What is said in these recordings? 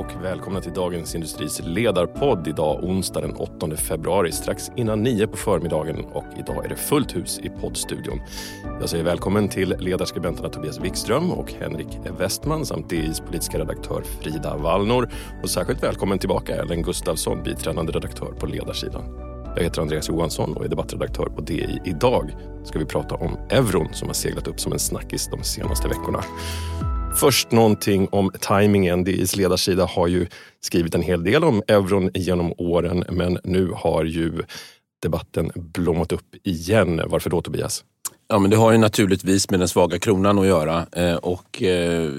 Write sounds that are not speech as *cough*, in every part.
och välkomna till Dagens Industris ledarpodd. Idag onsdag den 8 februari strax innan nio på förmiddagen och idag är det fullt hus i poddstudion. Jag säger välkommen till ledarskribenterna Tobias Wikström och Henrik Westman samt DIs politiska redaktör Frida Wallnor och särskilt välkommen tillbaka Ellen Gustafsson, biträdande redaktör på ledarsidan. Jag heter Andreas Johansson och är debattredaktör på DI. Idag ska vi prata om euron som har seglat upp som en snackis de senaste veckorna. Först någonting om tajmingen. DIs ledarsida har ju skrivit en hel del om euron genom åren men nu har ju debatten blommat upp igen. Varför då Tobias? Ja, men det har ju naturligtvis med den svaga kronan att göra. Eh, och eh,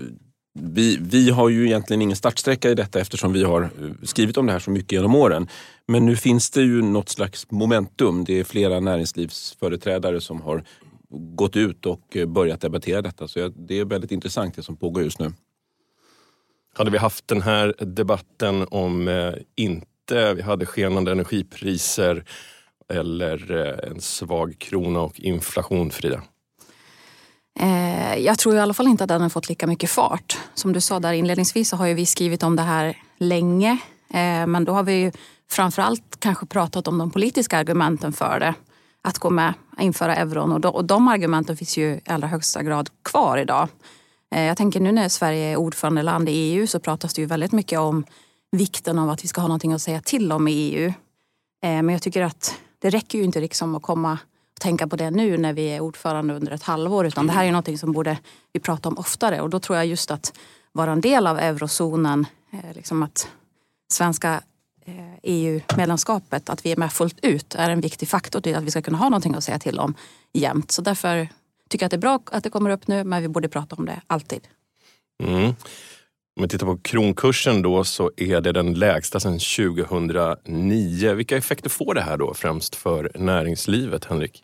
vi, vi har ju egentligen ingen startsträcka i detta eftersom vi har eh, skrivit om det här så mycket genom åren. Men nu finns det ju något slags momentum. Det är flera näringslivsföreträdare som har gått ut och börjat debattera detta. Så det är väldigt intressant det som pågår just nu. Hade vi haft den här debatten om eh, inte vi hade skenande energipriser eller eh, en svag krona och inflation, Frida? Eh, jag tror i alla fall inte att den har fått lika mycket fart. Som du sa där inledningsvis så har ju vi skrivit om det här länge. Eh, men då har vi ju framförallt kanske pratat om de politiska argumenten för det. Att gå med, införa euron och de, och de argumenten finns ju i allra högsta grad kvar idag. Eh, jag tänker nu när Sverige är ordförandeland i EU så pratas det ju väldigt mycket om vikten av att vi ska ha någonting att säga till om i EU. Eh, men jag tycker att det räcker ju inte liksom att komma och tänka på det nu när vi är ordförande under ett halvår utan det här är någonting som borde vi prata om oftare och då tror jag just att vara en del av eurozonen, eh, liksom att svenska EU-medlemskapet, att vi är med fullt ut är en viktig faktor till att vi ska kunna ha någonting att säga till om jämt. Så därför tycker jag att det är bra att det kommer upp nu men vi borde prata om det alltid. Mm. Om vi tittar på kronkursen då så är det den lägsta sedan 2009. Vilka effekter får det här då främst för näringslivet, Henrik?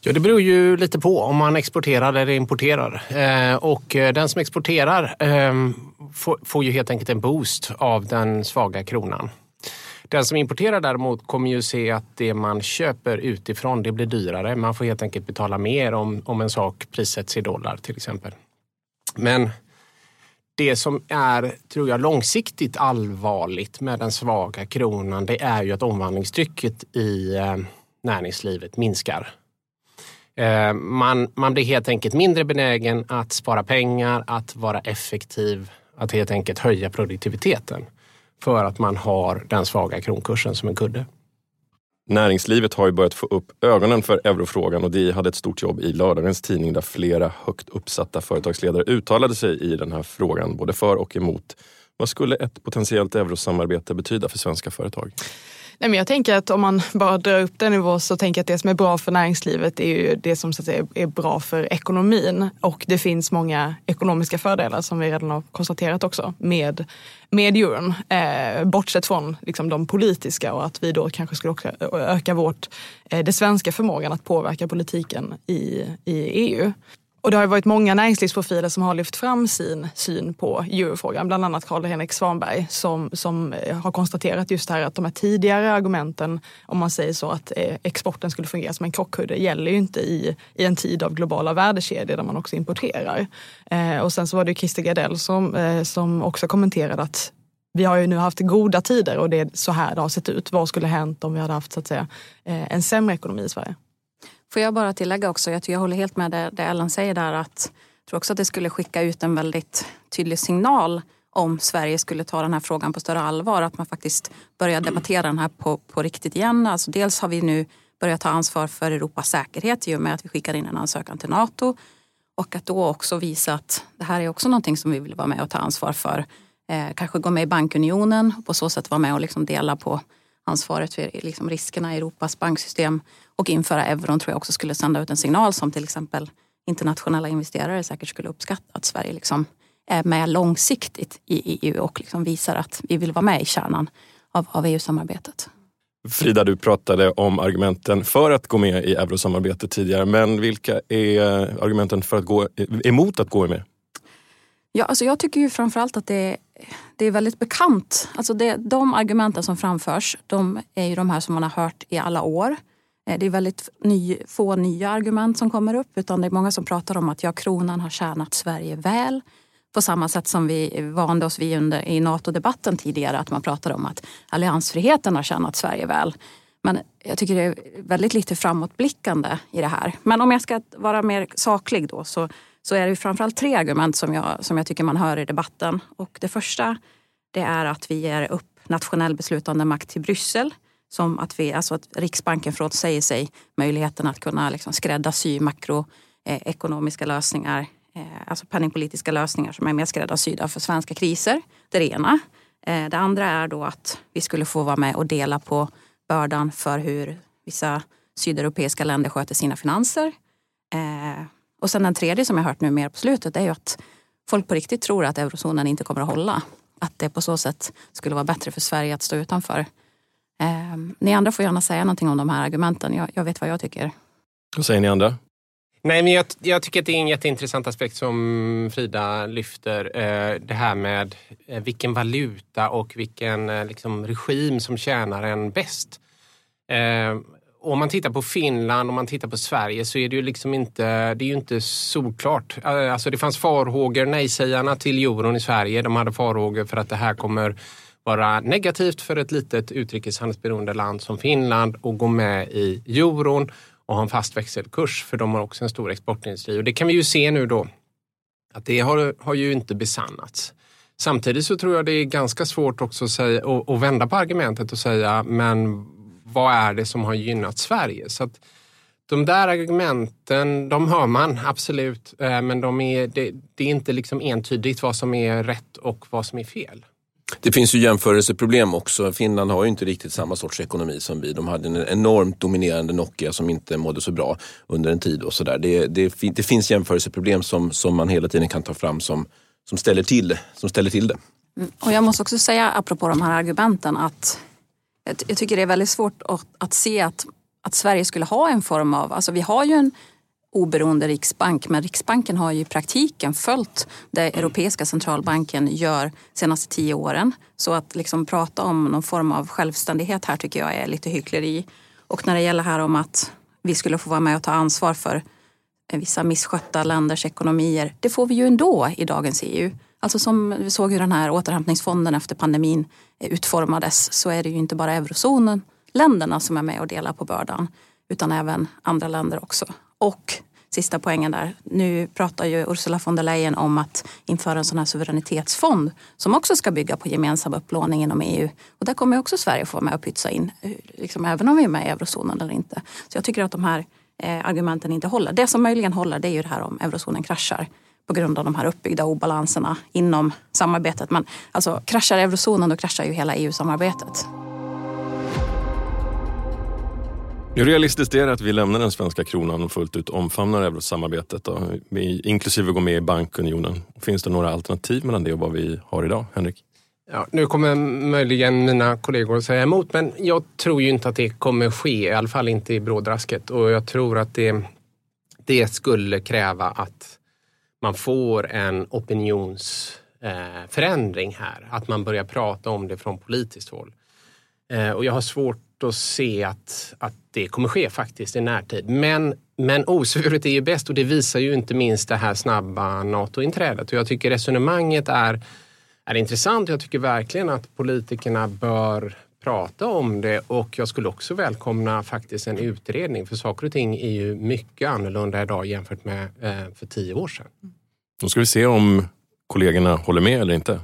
Ja, det beror ju lite på om man exporterar eller importerar. Eh, och eh, den som exporterar eh, får, får ju helt enkelt en boost av den svaga kronan. Den som importerar däremot kommer ju se att det man köper utifrån det blir dyrare. Man får helt enkelt betala mer om, om en sak prissätts i dollar till exempel. Men det som är, tror jag, långsiktigt allvarligt med den svaga kronan det är ju att omvandlingstrycket i eh, näringslivet minskar. Eh, man, man blir helt enkelt mindre benägen att spara pengar, att vara effektiv, att helt enkelt höja produktiviteten för att man har den svaga kronkursen som en kudde. Näringslivet har ju börjat få upp ögonen för eurofrågan och de hade ett stort jobb i lördagens tidning där flera högt uppsatta företagsledare uttalade sig i den här frågan, både för och emot. Vad skulle ett potentiellt eurosamarbete betyda för svenska företag? Nej, men jag tänker att om man bara drar upp den nivå så tänker jag att det som är bra för näringslivet är ju det som så att säga, är bra för ekonomin. Och det finns många ekonomiska fördelar som vi redan har konstaterat också med, med euron. Eh, bortsett från liksom, de politiska och att vi då kanske skulle också öka vårt, eh, det svenska förmågan att påverka politiken i, i EU. Och det har varit många näringslivsprofiler som har lyft fram sin syn på eurofrågan. Bland annat Karl-Henrik Svanberg som, som eh, har konstaterat just det här att de här tidigare argumenten, om man säger så att eh, exporten skulle fungera som en krockkudde, gäller ju inte i, i en tid av globala värdekedjor där man också importerar. Eh, och sen så var det Christer Gardell som, eh, som också kommenterade att vi har ju nu haft goda tider och det är så här det har sett ut. Vad skulle hänt om vi hade haft så att säga, eh, en sämre ekonomi i Sverige? Får jag bara tillägga också, jag, jag håller helt med det, det Ellen säger där att jag tror också att det skulle skicka ut en väldigt tydlig signal om Sverige skulle ta den här frågan på större allvar. Att man faktiskt börjar debattera den här på, på riktigt igen. Alltså dels har vi nu börjat ta ansvar för Europas säkerhet i och med att vi skickar in en ansökan till NATO. Och att då också visa att det här är också någonting som vi vill vara med och ta ansvar för. Eh, kanske gå med i bankunionen och på så sätt vara med och liksom dela på ansvaret för liksom riskerna i Europas banksystem och införa euron tror jag också skulle sända ut en signal som till exempel internationella investerare säkert skulle uppskatta att Sverige liksom är med långsiktigt i EU och liksom visar att vi vill vara med i kärnan av, av EU-samarbetet. Frida, du pratade om argumenten för att gå med i eurosamarbetet tidigare, men vilka är argumenten för att gå emot att gå med? Ja, alltså jag tycker ju framförallt att det, det är väldigt bekant. Alltså det, de argumenten som framförs, de är ju de här som man har hört i alla år. Eh, det är väldigt ny, få nya argument som kommer upp utan det är många som pratar om att ja, kronan har tjänat Sverige väl. På samma sätt som vi vande oss vid under, i NATO-debatten tidigare att man pratade om att alliansfriheten har tjänat Sverige väl. Men jag tycker det är väldigt lite framåtblickande i det här. Men om jag ska vara mer saklig då så, så är det framförallt tre argument som jag, som jag tycker man hör i debatten. Och det första det är att vi ger upp nationell beslutande makt till Bryssel. Som att, vi, alltså att Riksbanken frånsäger sig möjligheten att kunna liksom skräddarsy makroekonomiska lösningar, eh, alltså penningpolitiska lösningar som är mer skräddarsydda för svenska kriser. Det är det ena. Eh, det andra är då att vi skulle få vara med och dela på bördan för hur vissa sydeuropeiska länder sköter sina finanser. Eh, och sen den tredje som jag hört nu mer på slutet är ju att folk på riktigt tror att eurozonen inte kommer att hålla. Att det på så sätt skulle vara bättre för Sverige att stå utanför. Eh, ni andra får gärna säga någonting om de här argumenten. Jag, jag vet vad jag tycker. Vad säger ni andra? Nej, men jag, jag, tycker att det är en jätteintressant aspekt som Frida lyfter. Eh, det här med eh, vilken valuta och vilken eh, liksom, regim som tjänar en bäst. Om man tittar på Finland och man tittar på Sverige så är det ju liksom inte, det är ju inte solklart. Eh, alltså det fanns farhågor, nej-sägarna till euron i Sverige, de hade farhågor för att det här kommer vara negativt för ett litet utrikeshandelsberoende land som Finland att gå med i euron och ha en fast växelkurs för de har också en stor exportindustri. Och det kan vi ju se nu då att det har, har ju inte besannats. Samtidigt så tror jag det är ganska svårt också att, säga, att, att vända på argumentet och säga men vad är det som har gynnat Sverige? Så att de där argumenten, de hör man absolut, eh, men de är, det, det är inte liksom entydigt vad som är rätt och vad som är fel. Det finns ju jämförelseproblem också. Finland har ju inte riktigt samma sorts ekonomi som vi. De hade en enormt dominerande Nokia som inte mådde så bra under en tid och sådär. Det, det, det, finns jämförelseproblem som, som man hela tiden kan ta fram som, som, ställer, till, som ställer till det. Mm. Och jag måste också säga apropå de här argumenten att jag tycker det är väldigt svårt att, att se att, att Sverige skulle ha en form av, alltså vi har ju en oberoende riksbank. Men Riksbanken har ju i praktiken följt det Europeiska centralbanken gör senaste tio åren. Så att liksom prata om någon form av självständighet här tycker jag är lite hyckleri. Och när det gäller här om att vi skulle få vara med och ta ansvar för vissa misskötta länders ekonomier. Det får vi ju ändå i dagens EU. Alltså som vi såg hur den här återhämtningsfonden efter pandemin utformades så är det ju inte bara eurozonen länderna som är med och delar på bördan utan även andra länder också. Och sista poängen där. Nu pratar ju Ursula von der Leyen om att införa en sån här suveränitetsfond som också ska bygga på gemensam upplåning inom EU. Och där kommer också Sverige få vara med och pytsa in, eh, liksom även om vi är med i eurozonen eller inte. Så jag tycker att de här eh, argumenten inte håller. Det som möjligen håller det är ju det här om eurozonen kraschar på grund av de här uppbyggda obalanserna inom samarbetet. Men alltså kraschar eurozonen då kraschar ju hela EU-samarbetet. Hur realistiskt är det att vi lämnar den svenska kronan och fullt ut omfamnar eurosamarbetet, då, inklusive gå med i bankunionen? Finns det några alternativ mellan det och vad vi har idag, Henrik? Ja, nu kommer möjligen mina kollegor säga emot, men jag tror ju inte att det kommer ske, i alla fall inte i brådrasket. Och jag tror att det, det skulle kräva att man får en opinionsförändring eh, här. Att man börjar prata om det från politiskt håll. Eh, och jag har svårt att se att, att det kommer ske faktiskt i närtid. Men, men osvuret är ju bäst och det visar ju inte minst det här snabba NATO-inträdet. Och jag tycker resonemanget är, är intressant. Jag tycker verkligen att politikerna bör prata om det och jag skulle också välkomna faktiskt en utredning för saker och ting är ju mycket annorlunda idag jämfört med eh, för tio år sedan. Då ska vi se om kollegorna håller med eller inte.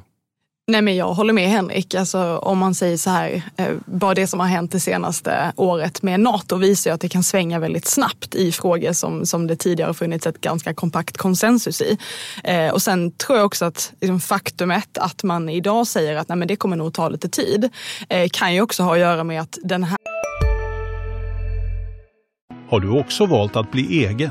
Nej men jag håller med Henrik. Alltså, om man säger så här, eh, bara det som har hänt det senaste året med NATO visar ju att det kan svänga väldigt snabbt i frågor som, som det tidigare funnits ett ganska kompakt konsensus i. Eh, och sen tror jag också att liksom, faktumet att man idag säger att nej, men det kommer nog ta lite tid eh, kan ju också ha att göra med att den här... Har du också valt att bli egen?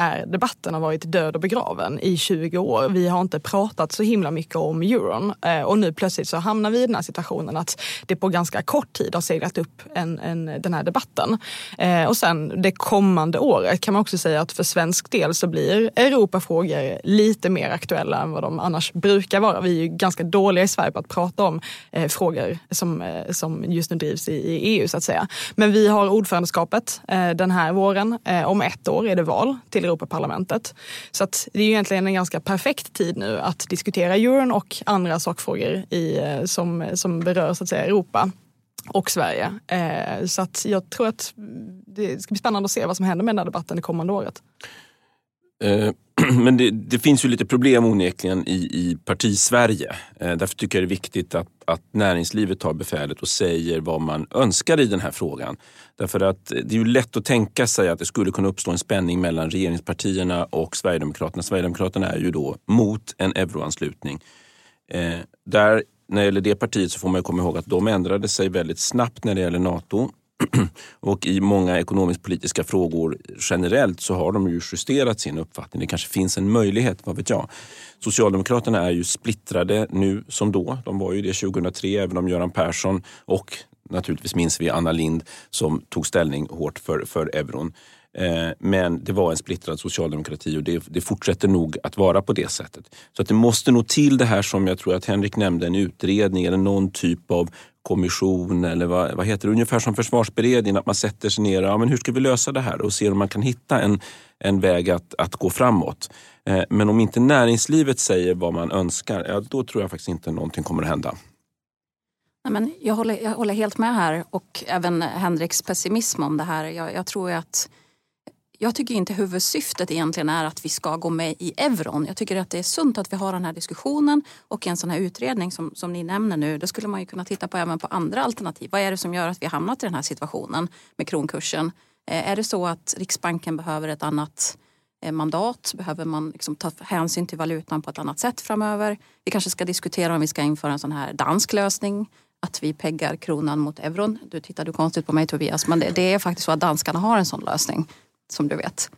här debatten har varit död och begraven i 20 år. Vi har inte pratat så himla mycket om euron eh, och nu plötsligt så hamnar vi i den här situationen att det på ganska kort tid har seglat upp en, en, den här debatten. Eh, och sen det kommande året kan man också säga att för svensk del så blir Europafrågor lite mer aktuella än vad de annars brukar vara. Vi är ju ganska dåliga i Sverige på att prata om eh, frågor som, som just nu drivs i, i, EU så att säga. Men vi har ordförandeskapet den här våren. Om ett år är det val till Europaparlamentet. Så att det är egentligen en ganska perfekt tid nu att diskutera euron och andra sakfrågor i, eh, som, som berör så att säga, Europa och Sverige. Eh, så att jag tror att det ska bli spännande att se vad som händer med den här debatten det kommande året. Eh, *clears throat* men det, det, finns ju lite problem onekligen i, i partisverige. Eh, därför tycker jag det är viktigt att, att näringslivet tar befälet och säger vad man önskar i den här frågan. Därför att det är ju lätt att tänka sig att det skulle kunna uppstå en spänning mellan regeringspartierna och Sverigedemokraterna. Sverigedemokraterna är ju då mot en euroanslutning. Eh, där, när det gäller det partiet så får man komma ihåg att de ändrade sig väldigt snabbt när det gäller NATO *clears throat* och i många ekonomisk-politiska frågor generellt så har de ju justerat sin uppfattning. Det kanske finns en möjlighet, vad vet jag. Socialdemokraterna är ju splittrade nu som då. De var ju det 2003, även om Göran Persson och naturligtvis minns vi Anna Lind som tog ställning hårt för, för euron. Eh, men det var en splittrad socialdemokrati och det, det, fortsätter nog att vara på det sättet. Så att det måste nog till det här som jag tror att Henrik nämnde, en utredning eller någon typ av kommission eller vad, vad heter det, ungefär som försvarsberedningen, att man sätter sig ner och ja, men hur ska vi lösa det här och ser om man kan hitta en, en väg att, att gå framåt. Eh, men om inte näringslivet säger vad man önskar, ja, då tror jag faktiskt inte någonting kommer att hända. Nej, men jag, håller, jag håller helt med här och även Henriks pessimism om det här. Jag, jag tror att jag tycker inte huvudsyftet egentligen är att vi ska gå med i euron. Jag tycker att det är sunt att vi har den här diskussionen och en sån här utredning som, som ni nämner nu. Då skulle man ju kunna titta på även på andra alternativ. Vad är det som gör att vi har hamnat i den här situationen med kronkursen? Eh, är det så att Riksbanken behöver ett annat eh, mandat? Behöver man liksom ta hänsyn till valutan på ett annat sätt framöver? Vi kanske ska diskutera om vi ska införa en sån här dansk lösning att vi peggar kronan mot euron. Du tittar du konstigt på mig Tobias, men det, det är faktiskt så att danskarna har en sån lösning som du vet.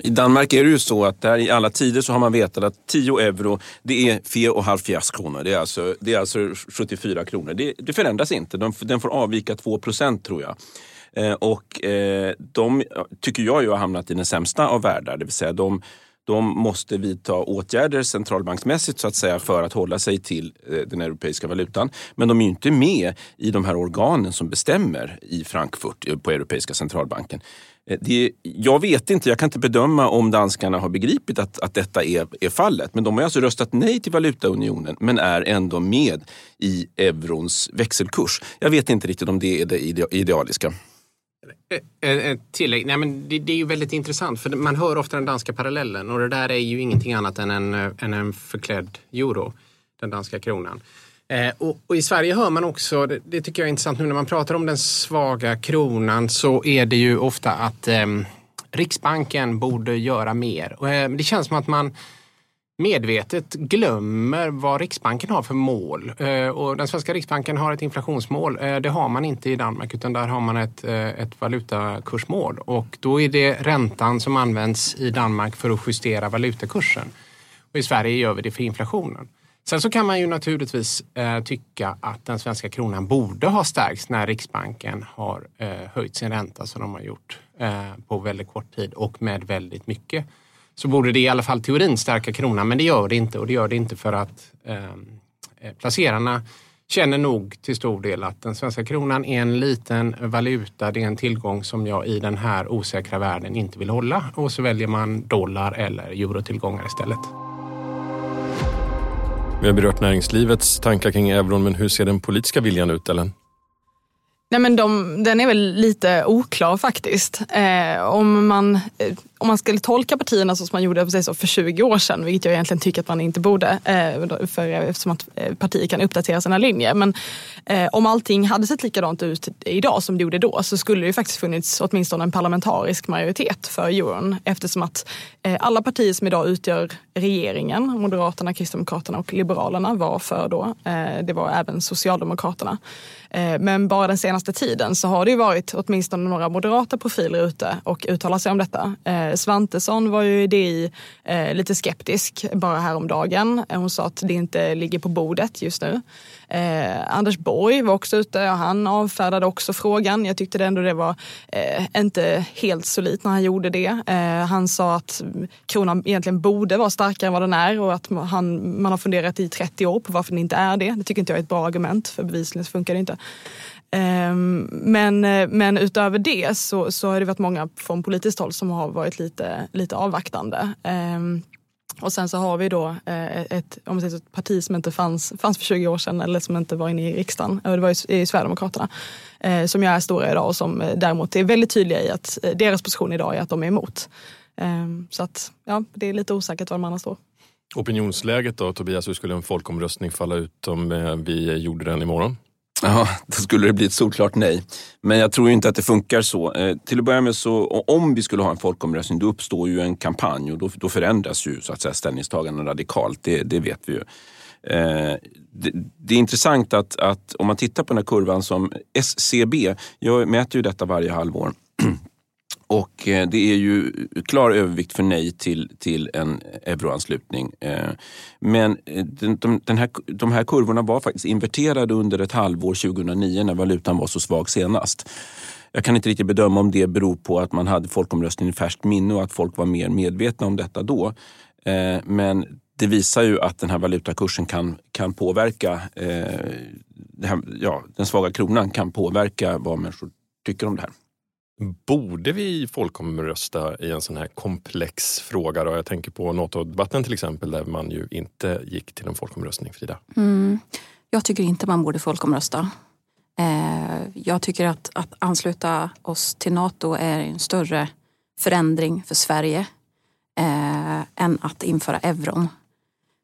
I Danmark är det ju så att där i alla tider så har man vetat att 10 euro det är 4,5 kronor. Det är alltså, det är alltså 74 kronor. Det, det förändras inte. De, den får avvika 2 procent tror jag. Eh, och eh, de tycker jag ju har hamnat i den sämsta av världar. Det vill säga de, de måste vidta åtgärder centralbanksmässigt så att säga för att hålla sig till eh, den europeiska valutan. Men de är ju inte med i de här organen som bestämmer i Frankfurt eh, på Europeiska centralbanken. Eh, det, jag vet inte, jag kan inte bedöma om danskarna har begripit att, att detta är, är fallet. Men de har alltså röstat nej till valutaunionen men är ändå med i eurons växelkurs. Jag vet inte riktigt om det är det idealiska. Ett tillägg. Nej, men det, det, är ju väldigt intressant för man hör ofta den danska parallellen och det där är ju ingenting annat än en, än en förklädd euro, den danska kronan. Eh, och, och, I Sverige hör man också, det, det, tycker jag är intressant nu när man pratar om den svaga kronan så är det ju ofta att eh, Riksbanken borde göra mer. Och, eh, det känns som att man medvetet glömmer vad Riksbanken har för mål. Eh, och den svenska Riksbanken har ett inflationsmål. Eh, det har man inte i Danmark utan där har man ett, eh, ett valutakursmål. Och då är det räntan som används i Danmark för att justera valutakursen. Och I Sverige gör vi det för inflationen. Sen så kan man ju naturligtvis eh, tycka att den svenska kronan borde ha stärkts när Riksbanken har eh, höjt sin ränta som de har gjort eh, på väldigt kort tid och med väldigt mycket. Så borde det i alla fall teorin stärka kronan men det gör det inte och det gör det inte för att eh, eh placerarna känner nog till stor del att den svenska kronan är en liten valuta. Det är en tillgång som jag i den här osäkra världen inte vill hålla och så väljer man dollar eller eurotillgångar istället. Vi har berört näringslivets tankar kring euron, men hur ser den politiska viljan ut, Ellen? Nej, men de, den är väl lite oklar faktiskt. Eh, om, man, eh, om man skulle tolka partierna så som man gjorde så för 20 år sedan, vilket jag egentligen tycker att man inte borde, eh, för, eh, eftersom att eh, partier kan uppdatera sina linjer. Men om allting hade sett likadant ut idag som det gjorde då så skulle det faktiskt funnits åtminstone en parlamentarisk majoritet för euron eftersom att alla partier som idag utgör regeringen, Moderaterna, Kristdemokraterna och Liberalerna var för då. Det var även Socialdemokraterna. Men bara den senaste tiden så har det ju varit åtminstone några moderata profiler ute och uttalat sig om detta. Svantesson var ju i DI eh, lite skeptisk bara häromdagen. Eh, hon sa att det inte ligger på bordet just nu. Eh, Anders Borg var också ute och han avfärdade också frågan. Jag tyckte ändå det var eh, inte helt solitt när han gjorde det. Eh, han sa att kronan egentligen borde vara starkare än vad den är och att han, man har funderat i 30 år på varför den inte är det. Det tycker inte jag är ett bra argument för bevisligen funkar det inte. Ehm, men, eh, men utöver det så, så har det varit många från politiskt håll som har varit lite, lite avvaktande. Ehm, och sen så har vi då eh, ett, om säger, ett parti som inte fanns, fanns för 20 år sedan eller som inte var inne i riksdagen. Eh, det var ju Sverigedemokraterna. Som jag är stora idag och som däremot är väldigt tydliga i att deras position idag är att de är emot. Ehm, så att ja, det är lite osäkert var de andra står. Opinionsläget då Tobias, hur skulle en folkomröstning falla ut om vi gjorde den imorgon? Ja, då skulle det bli ett solklart nej. Men jag tror inte att det funkar så. Eh, till att börja med, så, om vi skulle ha en folkomröstning, då uppstår ju en kampanj och då, då förändras ju så att säga, ställningstaganden radikalt. Det, det vet vi ju. Eh, det, det, är intressant att, att om man tittar på den här kurvan som SCB, jag mäter ju detta varje halvår, *clears throat* och eh, det är ju klar övervikt för nej till, till en euroanslutning. Eh, men eh, den, de, den här, de här kurvorna var faktiskt inverterade under ett halvår 2009 när valutan var så svag senast. Jag kan inte riktigt bedöma om det beror på att man hade folkomröstningen i färskt minne och att folk var mer medvetna om detta då. Men det visar ju att den här valutakursen kan, kan påverka, här, ja, den svaga kronan kan påverka vad människor tycker om det här. Borde vi folkomrösta i en sån här komplex fråga? Då? Jag tänker på NATO-debatten till exempel där man ju inte gick till en folkomröstning. Frida? Mm. Jag tycker inte man borde folkomrösta. Eh, jag tycker att, att ansluta oss till NATO är en större förändring för Sverige eh, än att införa euron.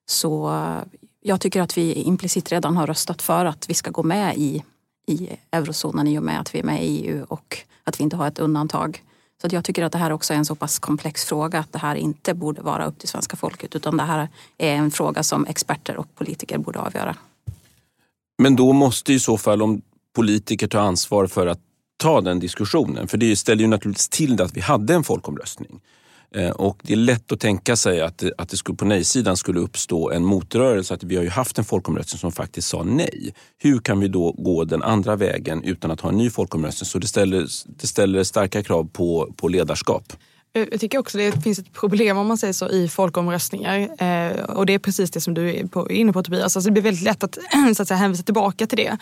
Så eh, jag tycker att vi implicit redan har röstat för att vi ska gå med i, i eurozonen i och med att vi är med i EU och att vi inte har ett undantag. Så att jag tycker att det här också är en så pass komplex fråga att det här inte borde vara upp till svenska folket utan det här är en fråga som experter och politiker borde avgöra. Men då måste i så fall om politiker ta ansvar för att ta den diskussionen. För det ställer ju naturligtvis till det att vi hade en folkomröstning. Eh, och det är lätt att tänka sig att det, att det skulle, på nej-sidan skulle uppstå en motrörelse. Att vi har ju haft en folkomröstning som faktiskt sa nej. Hur kan vi då gå den andra vägen utan att ha en ny folkomröstning? Så det ställer, det ställer starka krav på, på ledarskap. Eh, jag tycker också det finns ett problem om man säger så i folkomröstningar. Eh, och det är precis det som du är på, inne på Tobias. Alltså det blir väldigt lätt att, *clears throat* så att säga, hänvisa tillbaka till det.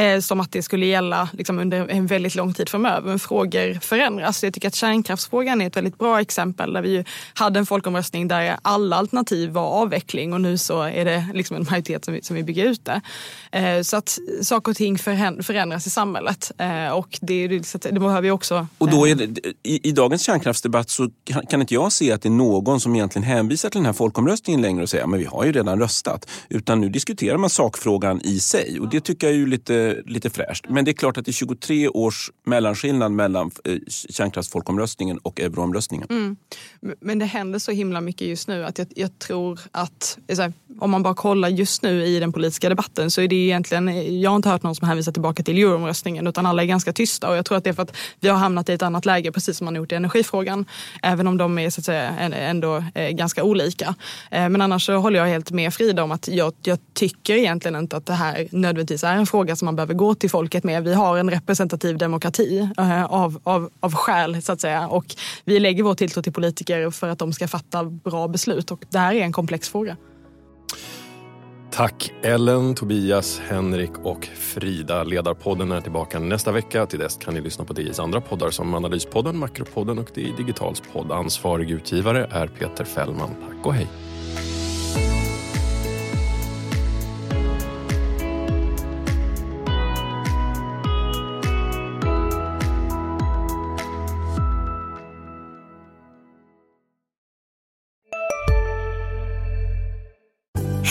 Eh, som att det skulle gälla liksom, under en väldigt lång tid framöver. Men frågor förändras. Jag tycker att kärnkraftsfrågan är ett väldigt bra exempel. Där vi hade en folkomröstning där alla alternativ var avveckling och nu så är det liksom en majoritet som, som vill bygga ut det. Eh, så att saker och ting förändras i samhället. Eh, och det, det, det behöver vi också... Och då är det, i, i dagens kärnkraftsdebatt debatt så kan inte jag se att det är någon som egentligen hänvisar till den här folkomröstningen längre och säger att vi har ju redan röstat. Utan nu diskuterar man sakfrågan i sig och det tycker jag är ju lite, lite fräscht. Men det är klart att det är 23 års mellanskillnad mellan eh, kärnkraftsfolkomröstningen och euroomröstningen. Mm. Men det händer så himla mycket just nu att jag, jag tror att här, om man bara kollar just nu i den politiska debatten så är det egentligen, jag har inte hört någon som hänvisar tillbaka till euroomröstningen utan alla är ganska tysta och jag tror att det är för att vi har hamnat i ett annat läge precis som man har gjort i energifrågan. Även om de är så att säga, ändå eh, ganska olika. Eh, men annars så håller jag helt med Frida om att jag, jag tycker egentligen inte att det här nödvändigtvis är en fråga som man behöver gå till folket med. Vi har en representativ demokrati eh, av, av, av skäl så att säga. Och vi lägger vår tilltro till politiker för att de ska fatta bra beslut. Och det här är en komplex fråga. Tack Ellen, Tobias, Henrik och Frida. Ledarpodden är tillbaka nästa vecka. Till dess kan ni lyssna på DIs andra poddar som Analyspodden, Makropodden och DI Digitals podd. Ansvarig utgivare är Peter Fällman. Tack och hej.